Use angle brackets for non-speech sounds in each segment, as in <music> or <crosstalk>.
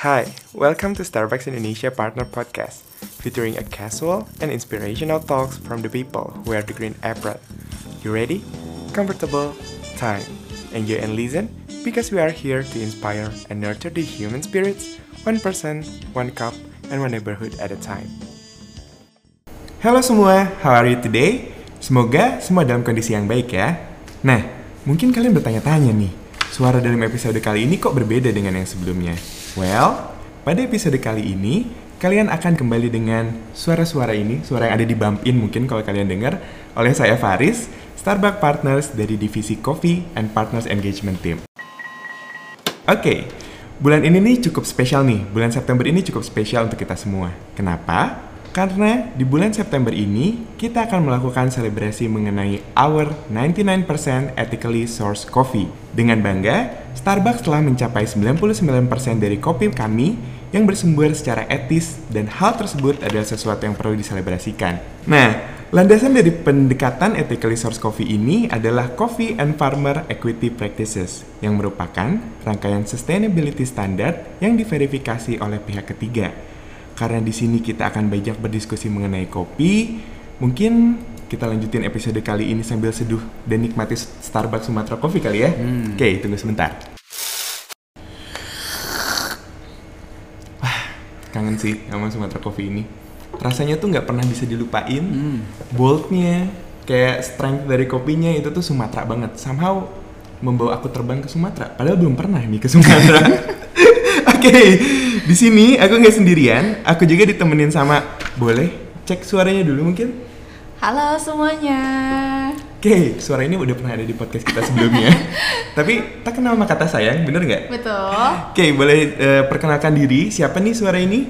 Hi, welcome to Starbucks Indonesia Partner Podcast, featuring a casual and inspirational talks from the people who wear the green apron. You ready? Comfortable? Time. Enjoy and listen because we are here to inspire and nurture the human spirits, one person, one cup, and one neighborhood at a time. Halo semua, how are you today? Semoga semua dalam kondisi yang baik ya. Nah, mungkin kalian bertanya-tanya nih, suara dalam episode kali ini kok berbeda dengan yang sebelumnya? Well, pada episode kali ini, kalian akan kembali dengan suara-suara ini, suara yang ada di bump in mungkin kalau kalian dengar, oleh saya Faris, Starbucks Partners dari divisi Coffee and Partners Engagement Team. Oke, bulan ini nih cukup spesial nih. Bulan September ini cukup spesial untuk kita semua. Kenapa? Karena di bulan September ini kita akan melakukan selebrasi mengenai our 99% ethically sourced coffee. Dengan bangga, Starbucks telah mencapai 99% dari kopi kami yang bersumber secara etis dan hal tersebut adalah sesuatu yang perlu diselebrasikan. Nah, landasan dari pendekatan ethically sourced coffee ini adalah Coffee and Farmer Equity Practices yang merupakan rangkaian sustainability standard yang diverifikasi oleh pihak ketiga karena di sini kita akan banyak berdiskusi mengenai kopi. Mungkin kita lanjutin episode kali ini sambil seduh dan nikmati Starbucks Sumatera Coffee kali ya. Hmm. Oke, tunggu sebentar. Wah, kangen sih sama Sumatera Coffee ini. Rasanya tuh nggak pernah bisa dilupain. Hmm. Boldnya, kayak strength dari kopinya itu tuh Sumatera banget. Somehow membawa aku terbang ke Sumatera. Padahal belum pernah nih ke Sumatera. <laughs> Oke, di sini aku nggak sendirian. Aku juga ditemenin sama. Boleh cek suaranya dulu mungkin? Halo semuanya. Oke, suara ini udah pernah ada di podcast kita sebelumnya. <laughs> Tapi tak kenal sama kata sayang, bener nggak? Betul. Oke, boleh eh, perkenalkan diri. Siapa nih suara ini?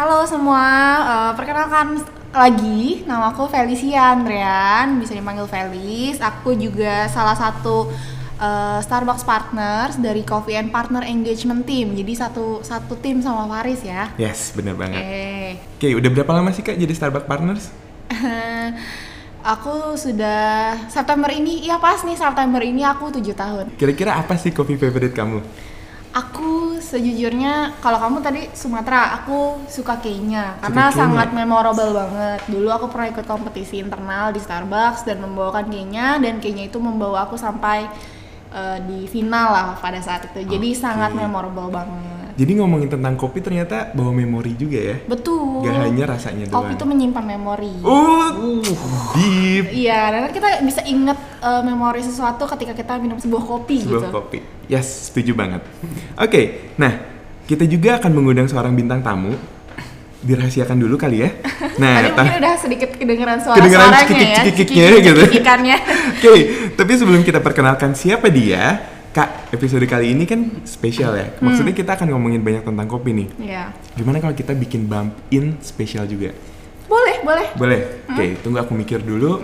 Halo semua, eh, perkenalkan lagi nama aku Felicia Andrean, bisa dipanggil Felis. Aku juga salah satu eh, Starbucks partners dari Coffee and Partner Engagement Team. Jadi satu satu tim sama Faris ya. Yes, bener banget. Oke. Oke, udah berapa lama sih kak jadi Starbucks Partners? <laughs> aku sudah September ini, iya pas nih September ini aku tujuh tahun. Kira-kira apa sih kopi favorite kamu? Aku sejujurnya kalau kamu tadi Sumatera, aku suka Kenya karena sangat memorable banget. Dulu aku pernah ikut kompetisi internal di Starbucks dan membawakan Kenya dan Kenya itu membawa aku sampai eh, di final lah pada saat itu. Jadi Oke. sangat memorable banget. Jadi ngomongin tentang kopi ternyata bawa memori juga ya? Betul. Gak hanya rasanya doang. Kopi itu menyimpan memori. Uh, deep. Iya, dan kita bisa inget eh, memori sesuatu ketika kita minum sebuah kopi Sebuah gitu. kopi. Yes, setuju banget. Oke, nah kita juga akan mengundang seorang bintang tamu. Dirahasiakan dulu kali ya. <laughs> Nah, Tadi ta- mungkin udah sedikit kedengeran Kedengeran suara-suaranya ya, cekik-cekiknya gitu. <laughs> Oke, tapi sebelum kita perkenalkan siapa dia, episode kali ini kan spesial ya. Maksudnya kita akan ngomongin banyak tentang kopi nih. Iya. Gimana kalau kita bikin bump in spesial juga? Boleh, boleh. Boleh? Oke, tunggu aku mikir dulu.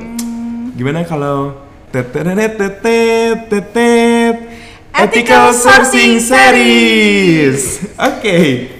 Gimana kalau tetetet tetet tetet Ethical Sourcing Series. Oke.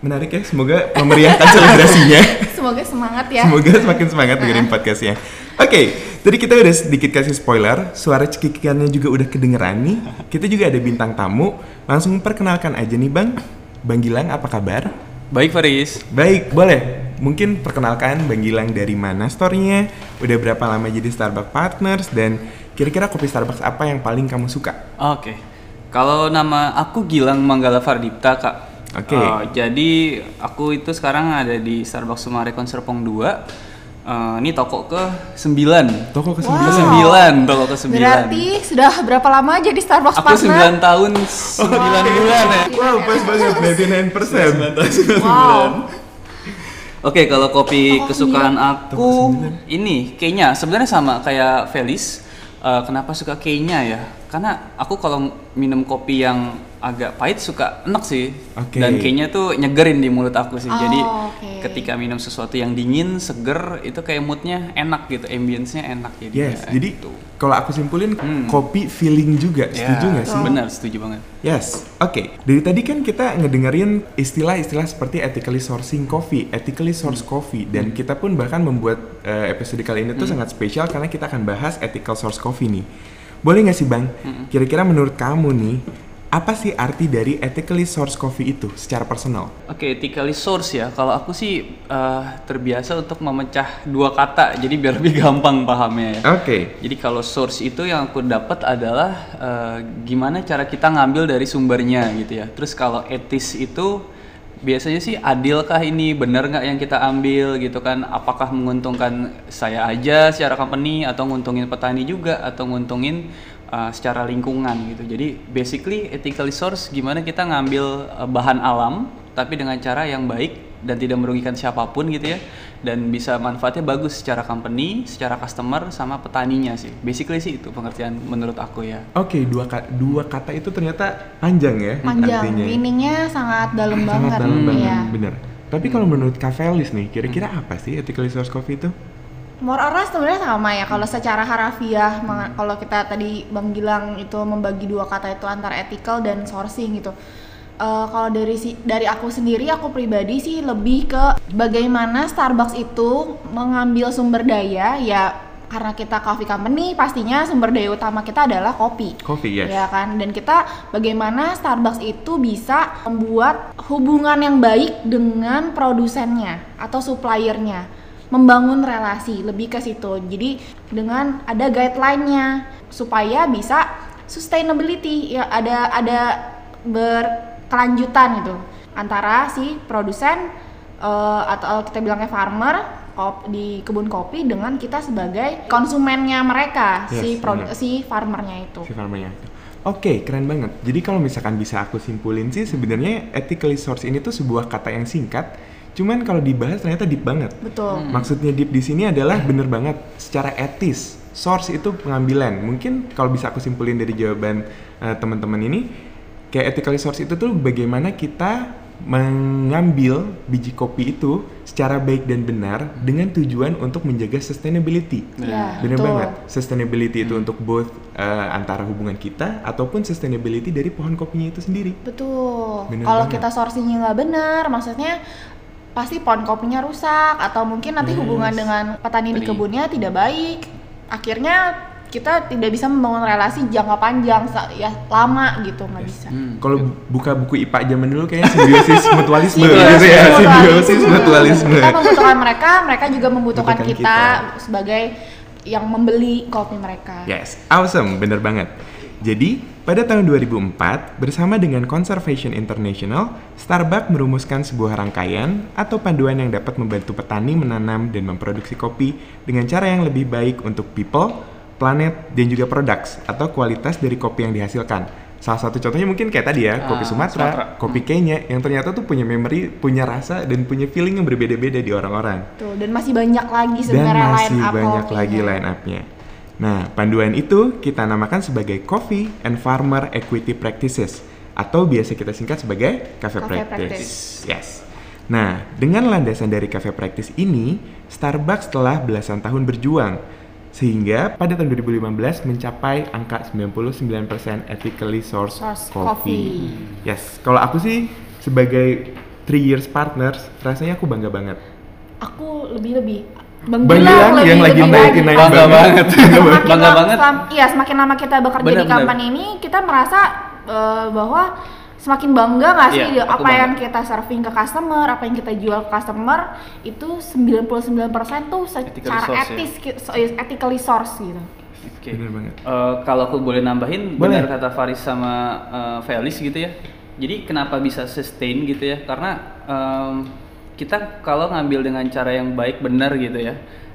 Menarik ya, semoga memeriahkan <laughs> selebrasinya. Semoga semangat ya. Semoga semakin semangat dengerin podcastnya. Oke, tadi kita udah sedikit kasih spoiler, suara cekikikannya juga udah kedengeran nih. Kita juga ada bintang tamu. Langsung perkenalkan aja nih Bang. Bang Gilang, apa kabar? Baik Faris, Baik, boleh. Mungkin perkenalkan Bang Gilang dari mana store-nya, udah berapa lama jadi Starbucks Partners, dan kira-kira kopi Starbucks apa yang paling kamu suka? oke. Kalau nama aku Gilang Manggala Fardipta kak. Oke. Eh, jadi aku itu sekarang ada di Starbucks Sumarekon Serpong 2. Eh, ini toko ke 9 Toko ke Wow. Ke 9, toko ke 9 Berarti sudah berapa lama jadi Starbucks Aku partner? 9 tahun 9 bulan ya Wow, pas banget, 99%. Wow. Oke, kalau kopi Oh, kesukaan iya. aku ini kayaknya sebenarnya sama kayak Felis. Eh, kenapa suka kayaknya ya? Karena aku kalau minum kopi yang agak pahit suka enak sih. Oke. Dan kayaknya tuh nyegerin di mulut aku sih. Jadi Oh, oke. ketika minum sesuatu yang dingin, seger, itu kayak moodnya enak gitu, ambience-nya enak jadi. Yes, ya, jadi gitu. kalau aku simpulin Hmm. kopi feeling juga, setuju Ya, nggak sih? Benar, setuju banget. Yes, oke. Dari tadi kan kita ngedengerin istilah-istilah seperti ethically sourcing coffee, ethically sourced coffee, dan kita pun bahkan membuat eh, episode kali ini tuh sangat spesial karena kita akan bahas ethical source coffee nih. Boleh nggak sih bang? Kira-kira menurut kamu nih, apa sih arti dari ethically sourced coffee itu secara personal? Oke, ethically source ya. Kalau aku sih eh, terbiasa untuk memecah dua kata, jadi biar <laughs> lebih gampang pahamnya ya. Oke. Jadi kalau source itu yang aku dapat adalah eh, gimana cara kita ngambil dari sumbernya gitu ya. Terus kalau etis itu biasanya sih adilkah ini benar nggak yang kita ambil gitu kan? Apakah menguntungkan saya aja secara company atau nguntungin petani juga atau nguntungin uh, secara lingkungan gitu. Jadi basically ethically source gimana kita ngambil uh, bahan alam tapi dengan cara yang baik dan tidak merugikan siapa pun gitu ya dan bisa manfaatnya bagus secara company, secara customer sama petaninya sih. Basically sih itu pengertian menurut aku ya. Oke, dua ka- dua kata itu ternyata panjang ya Panjang, artinya. meaningnya sangat dalam Sangat banget. dalam banget, Iya. bener. Tapi kalau menurut Kak Felis nih, kira-kira apa sih ethically sourced coffee itu? More or less sebenarnya sama ya. Kalau secara harafiah, kalau kita tadi Bang Gilang itu membagi dua kata itu antara ethical dan sourcing gitu. Eh, kalau dari si dari aku sendiri, aku pribadi sih lebih ke bagaimana Starbucks itu mengambil sumber daya ya karena kita coffee company pastinya sumber daya utama kita adalah kopi. Coffee, yes. Ya kan? Dan kita bagaimana Starbucks itu bisa membuat hubungan yang baik dengan produsennya atau suppliernya, membangun relasi lebih ke situ. Jadi dengan ada guideline-nya supaya bisa sustainability ya ada ada berkelanjutan gitu antara si produsen eh, atau kita bilangnya farmer kop- di kebun kopi dengan kita sebagai konsumennya mereka si Yes, produ- benar. si farmernya itu. si farmernya itu. Oke, keren banget. Jadi kalau misalkan bisa aku simpulin sih sebenarnya ethically sourced ini tuh sebuah kata yang singkat, cuman kalau dibahas ternyata deep banget. Betul. Maksudnya deep di sini adalah bener banget secara etis. Source itu pengambilan. Mungkin kalau bisa aku simpulin dari jawaban eh, teman-teman ini, kayak ethically source itu tuh bagaimana kita mengambil biji kopi itu secara baik dan benar dengan tujuan untuk menjaga sustainability. Iya, Bener betul. banget. Sustainability itu untuk both eh, antara hubungan kita ataupun sustainability dari pohon kopinya itu sendiri. Betul. Kalau kita sourcingnya nggak benar, maksudnya pasti pohon kopinya rusak atau mungkin nanti Yes. hubungan dengan petani di kebunnya tidak baik. Akhirnya kita tidak bisa membangun relasi jangka panjang, ya lama gitu nggak bisa. Hmm. Kalau buka buku IPA zaman dulu kayaknya simbiosis <laughs> mutualisme gitu ya, simbiosis mutualisme. Kita membutuhkan mereka, mereka juga membutuhkan Membutuhkan kita, kita. sebagai yang membeli kopi mereka. Yes, awesome, bener banget. Jadi, pada tahun 2004, bersama dengan Conservation International, Starbucks merumuskan sebuah rangkaian atau panduan yang dapat membantu petani menanam dan memproduksi kopi dengan cara yang lebih baik untuk people, planet, dan juga products atau kualitas dari kopi yang dihasilkan. Salah satu contohnya mungkin kayak tadi ya, kopi Ah, Sumatera, Sumatera. kopi Kenya, yang ternyata tuh punya memory, punya rasa, dan punya feeling yang berbeda-beda di orang-orang Tuh, dan masih banyak lagi dan sebenarnya masih line up banyak kopinya. lagi line up-nya. Nah, panduan itu kita namakan sebagai Coffee and Farmer Equity Practices atau biasa kita singkat sebagai Cafe, Cafe Practice. Practice. Yes. Nah, dengan landasan dari Cafe Practice ini, Starbucks telah belasan tahun berjuang sehingga pada tahun 2015 mencapai angka 99% ethically sourced Sourced coffee. coffee. Yes, kalau aku sih sebagai three years partners, rasanya aku bangga banget. Aku lebih-lebih Bang Gilang yang lagi naikin-naikin lagi. Bangga banget. Semakin Bangga lama- banget. Iya, semakin lama kita bekerja di Benar, benar. company ini, kita merasa eh, bahwa semakin bangga nggak sih di- aku apa bangga. yang kita serving ke customer, apa yang kita jual ke customer itu 99% tuh secara ya? etis, so- ethically sourced gitu. Oke. Bener banget. Eh, kalau aku boleh nambahin, Boleh. benar kata Faris sama eh, Felis gitu ya. Jadi kenapa bisa sustain gitu ya? Karena em, kita kalau ngambil dengan cara yang baik benar gitu ya.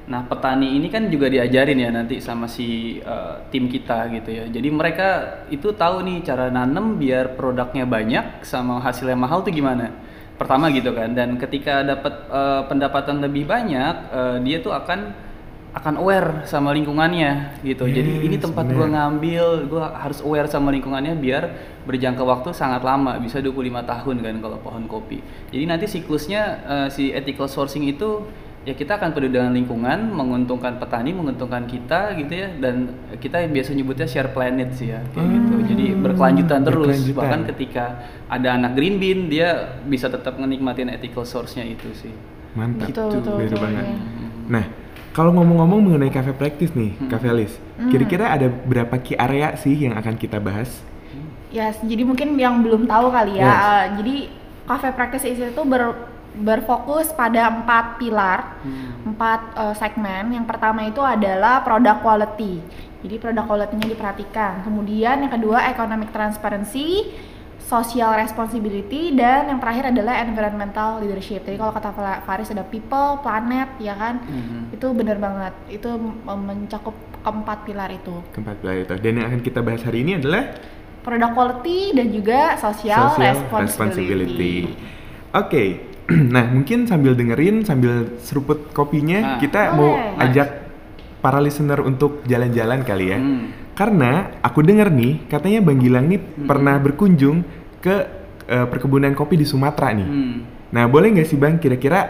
Nah petani ini kan juga diajarin ya nanti sama si eh, tim kita gitu ya. Jadi mereka itu tahu nih cara nanem biar produknya banyak sama hasilnya mahal tuh gimana. Pertama gitu kan. Dan ketika dapat eh, pendapatan lebih banyak, eh, dia tuh akan akan aware sama lingkungannya gitu. Jadi ini Yes, tempat gua ngambil, gua harus aware sama lingkungannya biar berjangka waktu sangat lama, bisa 25 tahun kan kalau pohon kopi. Jadi nanti siklusnya eh, si ethical sourcing itu ya kita akan peduli dengan lingkungan, menguntungkan petani, menguntungkan kita gitu ya dan kita biasa nyebutnya share planet sih ya kayak gitu. Jadi berkelanjutan terus berkelanjutan. bahkan ketika ada anak green bean dia bisa tetap menikmatin ethical source-nya itu sih. Mantap. Betul, betul, Bener betul, banget. iya. Nah, kalau ngomong-ngomong mengenai cafe practice nih, Hmm. Kak Felis, kira-kira ada berapa key area sih yang akan kita bahas? Ya, jadi mungkin yang belum tahu kali ya. Yes. eh, jadi Cafe Practice itu ber, berfokus pada empat pilar, Hmm. empat eh, segmen. Yang pertama itu adalah product quality. Jadi produk quality-nya diperhatikan. Kemudian yang kedua economic transparency, social responsibility, dan yang terakhir adalah environmental leadership. Jadi kalau kata Fa- Faris ada people, planet, ya kan? Mhm. Itu bener banget. Itu mencakup keempat pilar itu. Keempat pilar itu. Dan yang akan kita bahas hari ini adalah product quality dan juga social, social responsibility. responsibility. Oke. <clears throat> Nah, mungkin sambil dengerin, sambil seruput kopinya, Nah. kita Boleh. mau Nice. ajak para listener untuk jalan-jalan kali ya. Hmm. Karena aku dengar nih, katanya Bang Gilang nih Hmm. pernah berkunjung ke eh, perkebunan kopi di Sumatera nih. Hmm. Nah, boleh nggak sih Bang kira-kira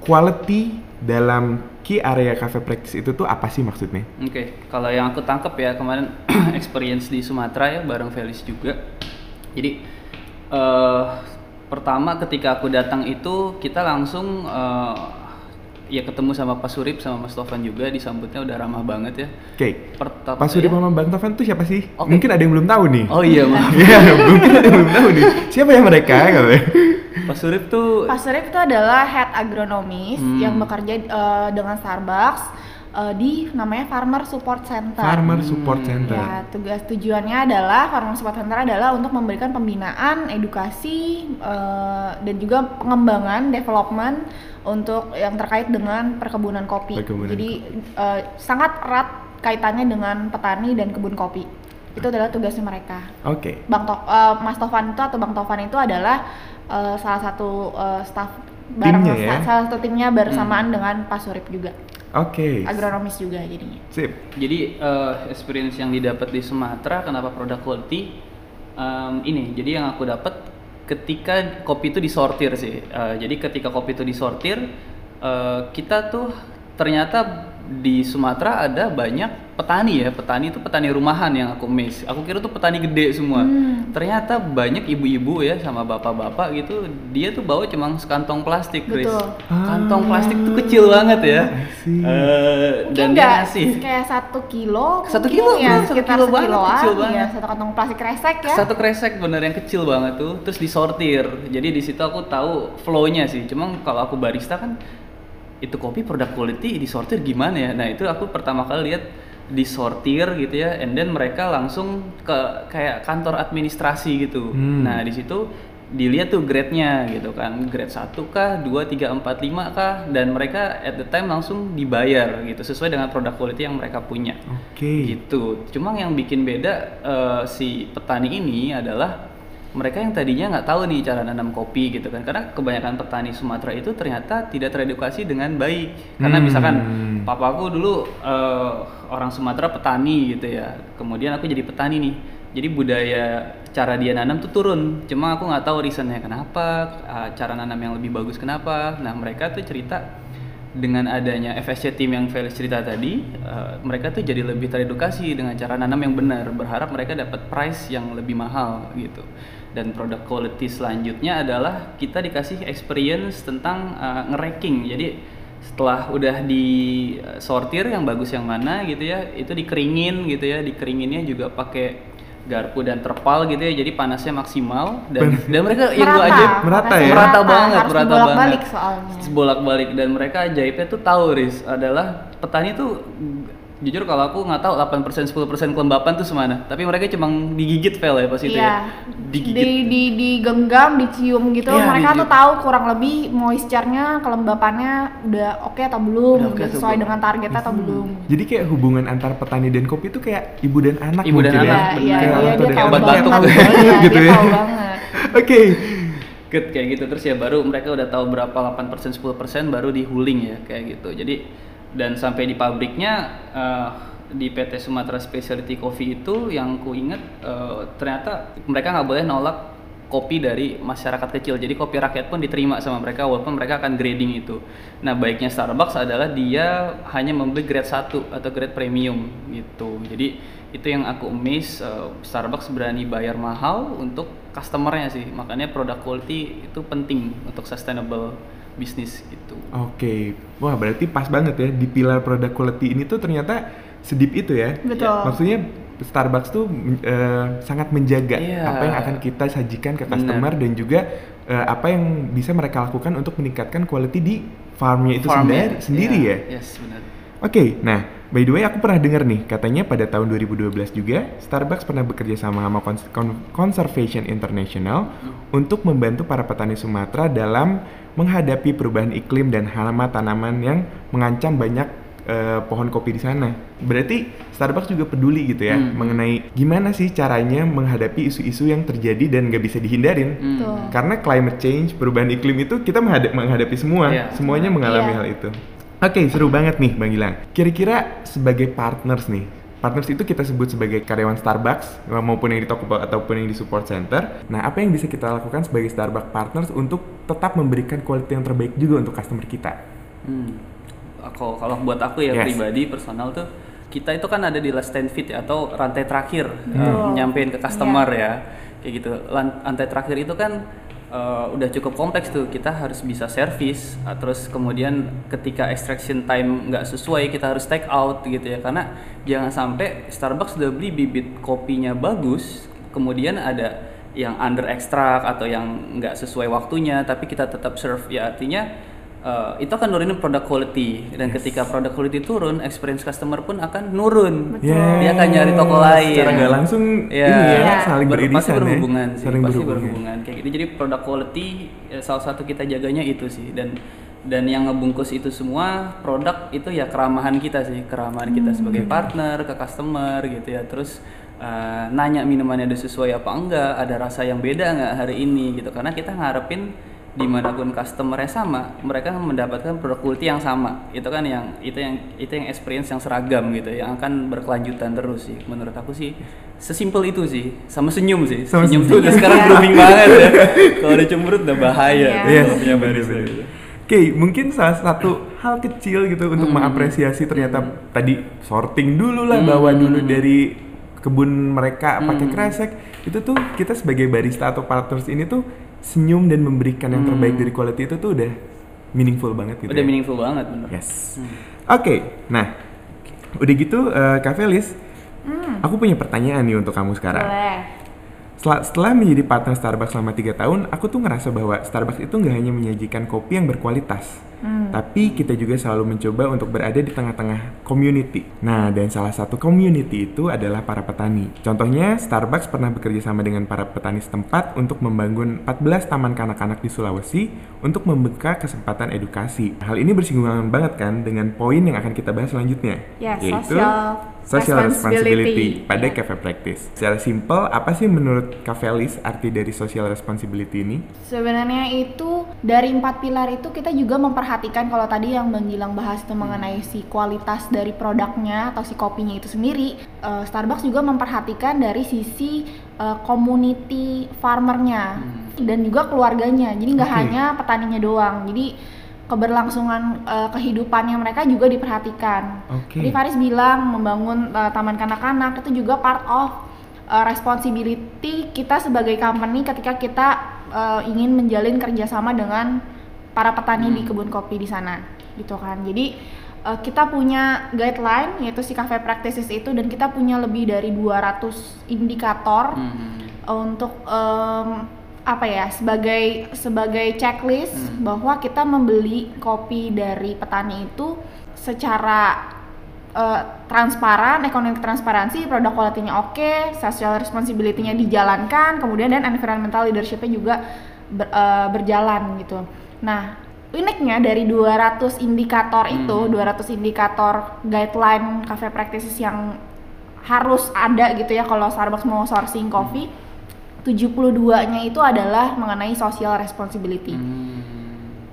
quality dalam key area cafe practice itu tuh apa sih maksudnya? Oke, kalau yang aku tangkep ya kemarin <clears throat> experience di Sumatera ya bareng Felis juga. Jadi eh pertama ketika aku datang itu kita langsung eh, ya ketemu sama Pak Surip sama Mas Tovan juga disambutnya udah ramah banget ya. Oke. Pertama Pak Suri ya- sama Bang Tovan tuh siapa sih? Oke. Mungkin ada yang belum tahu nih. Oh iya maaf. <laughs> Iya, mungkin ada yang belum tahu nih. Siapa ya mereka? katanya? Pak Surip tuh Pak Surip itu adalah head agronomis Hmm. yang bekerja eh, dengan Starbucks eh, di namanya Farmer Support Center. Farmer Support Center. Ya, tugas tujuannya adalah Farmer Support Center adalah untuk memberikan pembinaan, edukasi, eh, dan juga pengembangan, development untuk yang terkait dengan perkebunan kopi. Perkebunan Jadi eh, sangat erat kaitannya dengan petani dan kebun kopi. Itu adalah tugasnya mereka. Oke. Bang To- eh, Mas Tovan itu atau Bang Tovan itu adalah eh, salah satu eh, staff bareng Timnya ya? salah satu timnya bersamaan dengan Pak Surip juga. Oke. Agronomis juga jadinya. Sip. Jadi eh, experience yang didapat di Sumatera kenapa produk quality Em, ini jadi yang aku dapat ketika kopi itu disortir sih. Eh, jadi ketika kopi itu disortir eh, kita tuh ternyata di Sumatera ada banyak petani ya petani itu petani rumahan yang aku miss. Aku kira tuh petani gede semua. Hmm. Ternyata banyak ibu-ibu ya sama bapak-bapak gitu dia tuh bawa cuma sekantong plastik, Chris. Betul. Kantong Ah. plastik tuh kecil banget ya. Eh, Mungkin dan dia ngasih kayak satu kilo, Satu kilo, ya, bener, satu sekitar kilo banget, kecil ya, banget. satu kantong plastik resek ya. Satu kresek bener yang kecil banget tuh, terus disortir. Jadi di situ aku tahu flow-nya sih. Cuma kalau aku barista kan itu kopi produk quality disortir gimana ya? Nah, itu aku pertama kali lihat disortir gitu ya, and then mereka langsung ke kayak kantor administrasi gitu. Hmm. Nah, di situ dilihat tuh grade-nya gitu kan. Grade 1 kah, 2, 3, 4, 5 kah dan mereka at the time langsung dibayar gitu sesuai dengan produk quality yang mereka punya Oke. gitu. Cuma yang bikin beda eh, si petani ini adalah mereka yang tadinya nggak tahu nih cara nanam kopi gitu kan. Karena kebanyakan petani Sumatera itu ternyata tidak teredukasi dengan baik. Karena Hmm. misalkan papaku dulu eh, orang Sumatera petani gitu ya. Kemudian aku jadi petani nih. Jadi budaya cara dia nanam tuh turun. Cuma aku nggak tahu reasonnya kenapa, eh, cara nanam yang lebih bagus kenapa. Nah mereka tuh cerita dengan adanya FSC team yang Felix cerita tadi, eh, mereka tuh jadi lebih teredukasi dengan cara nanam yang benar. Berharap mereka dapat price yang lebih mahal gitu. Dan produk quality selanjutnya adalah kita dikasih experience tentang eh, nge-racking. Jadi setelah udah di eh, yang bagus yang mana gitu ya, itu dikeringin gitu ya. Dikeringinnya juga pakai garpu dan terpal gitu ya. Jadi panasnya maksimal dan dan mereka yang gua ajaib Merata ya? merata banget, harus merata dibolak-balik banget. soalnya. bolak-balik dan mereka ajaibnya tuh tahu Riz adalah petani tuh jujur kalau aku nggak tahu 8% 10% kelembapan tuh semana tapi mereka cuma digigit Vel ya pas itu Iya. ya digigit Di, di, digenggam, dicium gitu. Iya, Mereka dicium. tuh tahu kurang lebih moisture-nya, kelembapannya udah oke atau belum, Udah atau sesuai belum. dengan targetnya atau belum. Jadi kayak hubungan antar petani dan kopi itu kayak ibu dan anak Ibu dan mungkin anak, ya. Iya, iya, Kayak iya, tua dia dan tahu obat anak. batuk banget. tuh. Gitu dia ya. <laughs> Oke. Good, kayak gitu terus ya baru mereka udah tahu berapa 8% 10% baru dihuling ya kayak gitu jadi dan sampai di pabriknya eh, di PT Sumatera Specialty Coffee itu yang ku inget eh, ternyata mereka nggak boleh nolak kopi dari masyarakat kecil. Jadi kopi rakyat pun diterima sama mereka walaupun mereka akan grading itu. Nah baiknya Starbucks adalah dia hanya membeli grade 1 atau grade premium gitu. Jadi itu yang aku miss eh, Starbucks berani bayar mahal untuk customernya sih. Makanya produk quality itu penting untuk sustainable bisnis gitu Oke. Wah, berarti pas banget ya di pilar product quality ini tuh ternyata sedip itu ya. Betul. Maksudnya Starbucks tuh uh, sangat menjaga Iya. apa yang akan kita sajikan ke Benar. customer dan juga uh, apa yang bisa mereka lakukan untuk meningkatkan quality di farmnya itu Farmnya. sendiri, sendiri Iya, ya. Yes, benar. Oke, nah by the way aku pernah dengar nih katanya pada tahun 2012 juga Starbucks pernah bekerja sama sama Cons- Con- Conservation International untuk membantu para petani Sumatera dalam menghadapi perubahan iklim dan hama tanaman yang mengancam banyak eh, pohon kopi di sana. Berarti Starbucks juga peduli gitu ya Hmm. mengenai gimana sih caranya menghadapi isu-isu yang terjadi dan nggak bisa dihindarin. Hmm. Tuh. Karena climate change, perubahan iklim itu kita menghadap- menghadapi semua, Iya. semuanya mengalami Iya. hal itu. Oke, seru banget nih Bang Gilang. Kira-kira sebagai partners nih, partners itu kita sebut sebagai karyawan Starbucks maupun yang di toko ataupun yang di support center. Nah, apa yang bisa kita lakukan sebagai Starbucks partners untuk tetap memberikan quality yang terbaik juga untuk customer kita? Hmm. Aku kalau buat aku ya Yes. pribadi personal tuh kita itu kan ada di last stand fit ya atau rantai terakhir Betul. uh, nyampein ke customer Iya. ya kayak gitu. Rantai terakhir itu kan uh, udah cukup kompleks tuh. Kita harus bisa service uh, terus kemudian ketika extraction time nggak sesuai kita harus take out gitu ya. Karena jangan sampai Starbucks udah beli bibit kopinya bagus kemudian ada yang under extract atau yang nggak sesuai waktunya tapi kita tetap serve. Ya artinya Uh, itu akan nurunin produk quality dan ketika produk quality turun, experience customer pun akan nurun. Betul. Dia akan nyari toko lain. Secara nggak langsung Iya. ini ya, Iya. saling Ber- beririsan pasti ya. berhubungan sih, Saling pasti berhubungan. berhubungan kayak gitu. Jadi produk quality ya, salah satu kita jaganya itu sih dan dan yang ngebungkus itu semua produk itu ya keramahan kita sih, keramahan kita sebagai partner ke customer gitu ya. Terus uh, nanya minumannya udah sesuai apa enggak, ada rasa yang beda nggak hari ini gitu. Karena kita ngarepin di mana pun customernya sama, mereka mendapatkan produk quality yang sama. Itu kan yang itu yang itu yang experience yang seragam gitu, yang akan berkelanjutan terus sih. Menurut aku sih sesimpel itu sih, sama senyum sih. Sama senyum senyum. tuh udah sekarang <laughs> grooming banget ya. Kalau udah cemberut udah bahaya. Iya. tuh Iya, kalau punya bener. gitu. Oke, mungkin salah satu hal kecil gitu untuk Hmm. mengapresiasi ternyata tadi sorting dulu lah, Hmm. bawa dulu dari kebun mereka pakai Hmm. kresek. Itu tuh kita sebagai barista atau partners ini tuh senyum dan memberikan yang terbaik Hmm. dari quality itu tuh udah meaningful banget gitu. Udah ya. meaningful banget bener. Yes. Hmm. Oke, nah udah gitu eh, Kak Felis, Hmm. aku punya pertanyaan nih untuk kamu sekarang. Boleh. Setelah, setelah menjadi partner Starbucks selama tiga tahun, aku tuh ngerasa bahwa Starbucks itu nggak hanya menyajikan kopi yang berkualitas, Hmm. tapi kita juga selalu mencoba untuk berada di tengah-tengah community. Nah, dan salah satu community itu adalah para petani. Contohnya, Starbucks pernah bekerja sama dengan para petani setempat untuk membangun 14 taman kanak-kanak di Sulawesi untuk membuka kesempatan edukasi. Hal ini bersinggungan banget kan dengan poin yang akan kita bahas selanjutnya, Ya, yaitu social social responsibility responsibility. pada Iya. cafe practice. Secara simpel, apa sih menurut Kak Felis arti dari social responsibility ini? Sebenarnya itu dari empat pilar itu kita juga memperhatikan kalau tadi yang Bang Gilang bahas itu mengenai si kualitas dari produknya atau si kopinya itu sendiri, eh, Starbucks juga memperhatikan dari sisi eh, community farmernya dan juga keluarganya. Jadi nggak Oke. hanya petaninya doang. Jadi keberlangsungan eh, kehidupannya mereka juga diperhatikan. Oke. Tadi Faris bilang membangun eh, taman kanak-kanak itu juga part of uh, responsibility kita sebagai company ketika kita uh, ingin menjalin kerjasama dengan para petani di kebun kopi di sana gitu kan jadi uh, kita punya guideline yaitu si cafe practices itu dan kita punya lebih dari 200 indikator Hmm. untuk em, apa ya sebagai sebagai checklist bahwa kita membeli kopi dari petani itu secara eh, transparan, ekonomi transparansi, produk quality-nya oke, social responsibility-nya dijalankan, kemudian dan environmental leadership-nya juga ber- eh, berjalan gitu. Nah, uniknya dari 200 indikator itu, 200 indikator guideline cafe practices yang harus ada gitu ya kalau Starbucks mau sourcing coffee 72-nya itu adalah mengenai social responsibility. Hmm.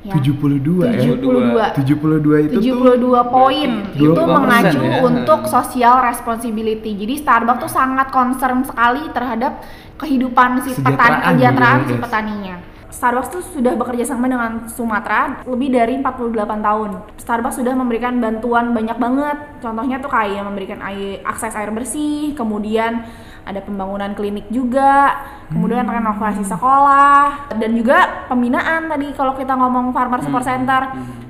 Ya. 72 ya? 72. 72 itu tuh 72 poin berarti itu 20% mengacu ya. untuk social responsibility. Jadi Starbucks tuh sangat concern sekali terhadap kehidupan si petani, Kesejahteraan kesejahteraan gitu ya, si guys. petaninya. Starbucks tuh sudah bekerja sama dengan Sumatera lebih dari 48 tahun. Starbucks sudah memberikan bantuan banyak banget. Contohnya tuh kayak memberikan air, akses air bersih, kemudian ada pembangunan klinik juga, kemudian renovasi sekolah dan juga pembinaan tadi kalau kita ngomong farmer support center.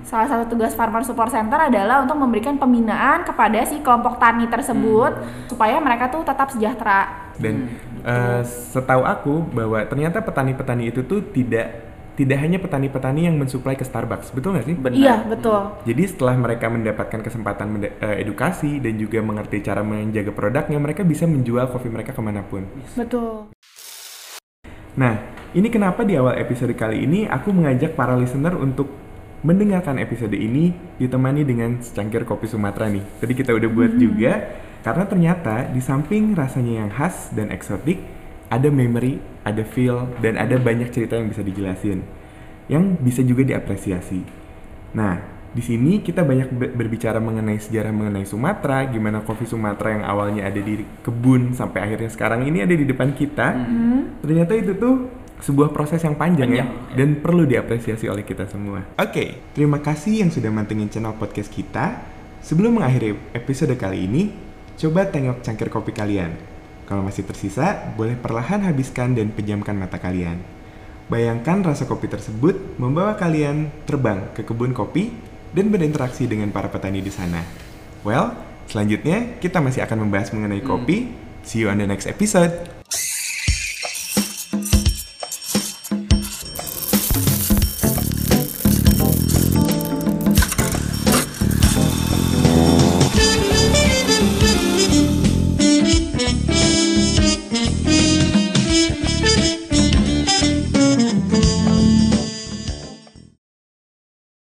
salah satu tugas Farmer Support Center adalah untuk memberikan pembinaan kepada si kelompok tani tersebut supaya mereka tuh tetap sejahtera. Dan eh, setahu aku bahwa ternyata petani-petani itu tuh tidak tidak hanya petani-petani yang mensuplai ke Starbucks, betul nggak sih? Benar. Iya, betul. Jadi setelah mereka mendapatkan kesempatan menda- eh, edukasi dan juga mengerti cara menjaga produknya, mereka bisa menjual kopi mereka ke mana pun. Betul. Nah, ini kenapa di awal episode kali ini aku mengajak para listener untuk mendengarkan episode ini ditemani dengan secangkir kopi Sumatera nih. Tadi kita udah buat juga, karena ternyata di samping rasanya yang khas dan eksotik, ada memory, ada feel, dan ada banyak cerita yang bisa dijelasin. Yang bisa juga diapresiasi. Nah, di sini kita banyak be- berbicara mengenai sejarah mengenai Sumatera, gimana kopi Sumatera yang awalnya ada di kebun sampai akhirnya sekarang ini ada di depan kita. Ternyata itu tuh sebuah proses yang panjang, ya Panjang, dan perlu diapresiasi oleh kita semua. Oke, terima kasih yang sudah mantengin channel podcast kita. Sebelum mengakhiri episode kali ini, coba tengok cangkir kopi kalian. Kalau masih tersisa, boleh perlahan habiskan dan pejamkan mata kalian. Bayangkan rasa kopi tersebut membawa kalian terbang ke kebun kopi dan berinteraksi dengan para petani di sana. Well, selanjutnya kita masih akan membahas mengenai kopi. See you on the next episode.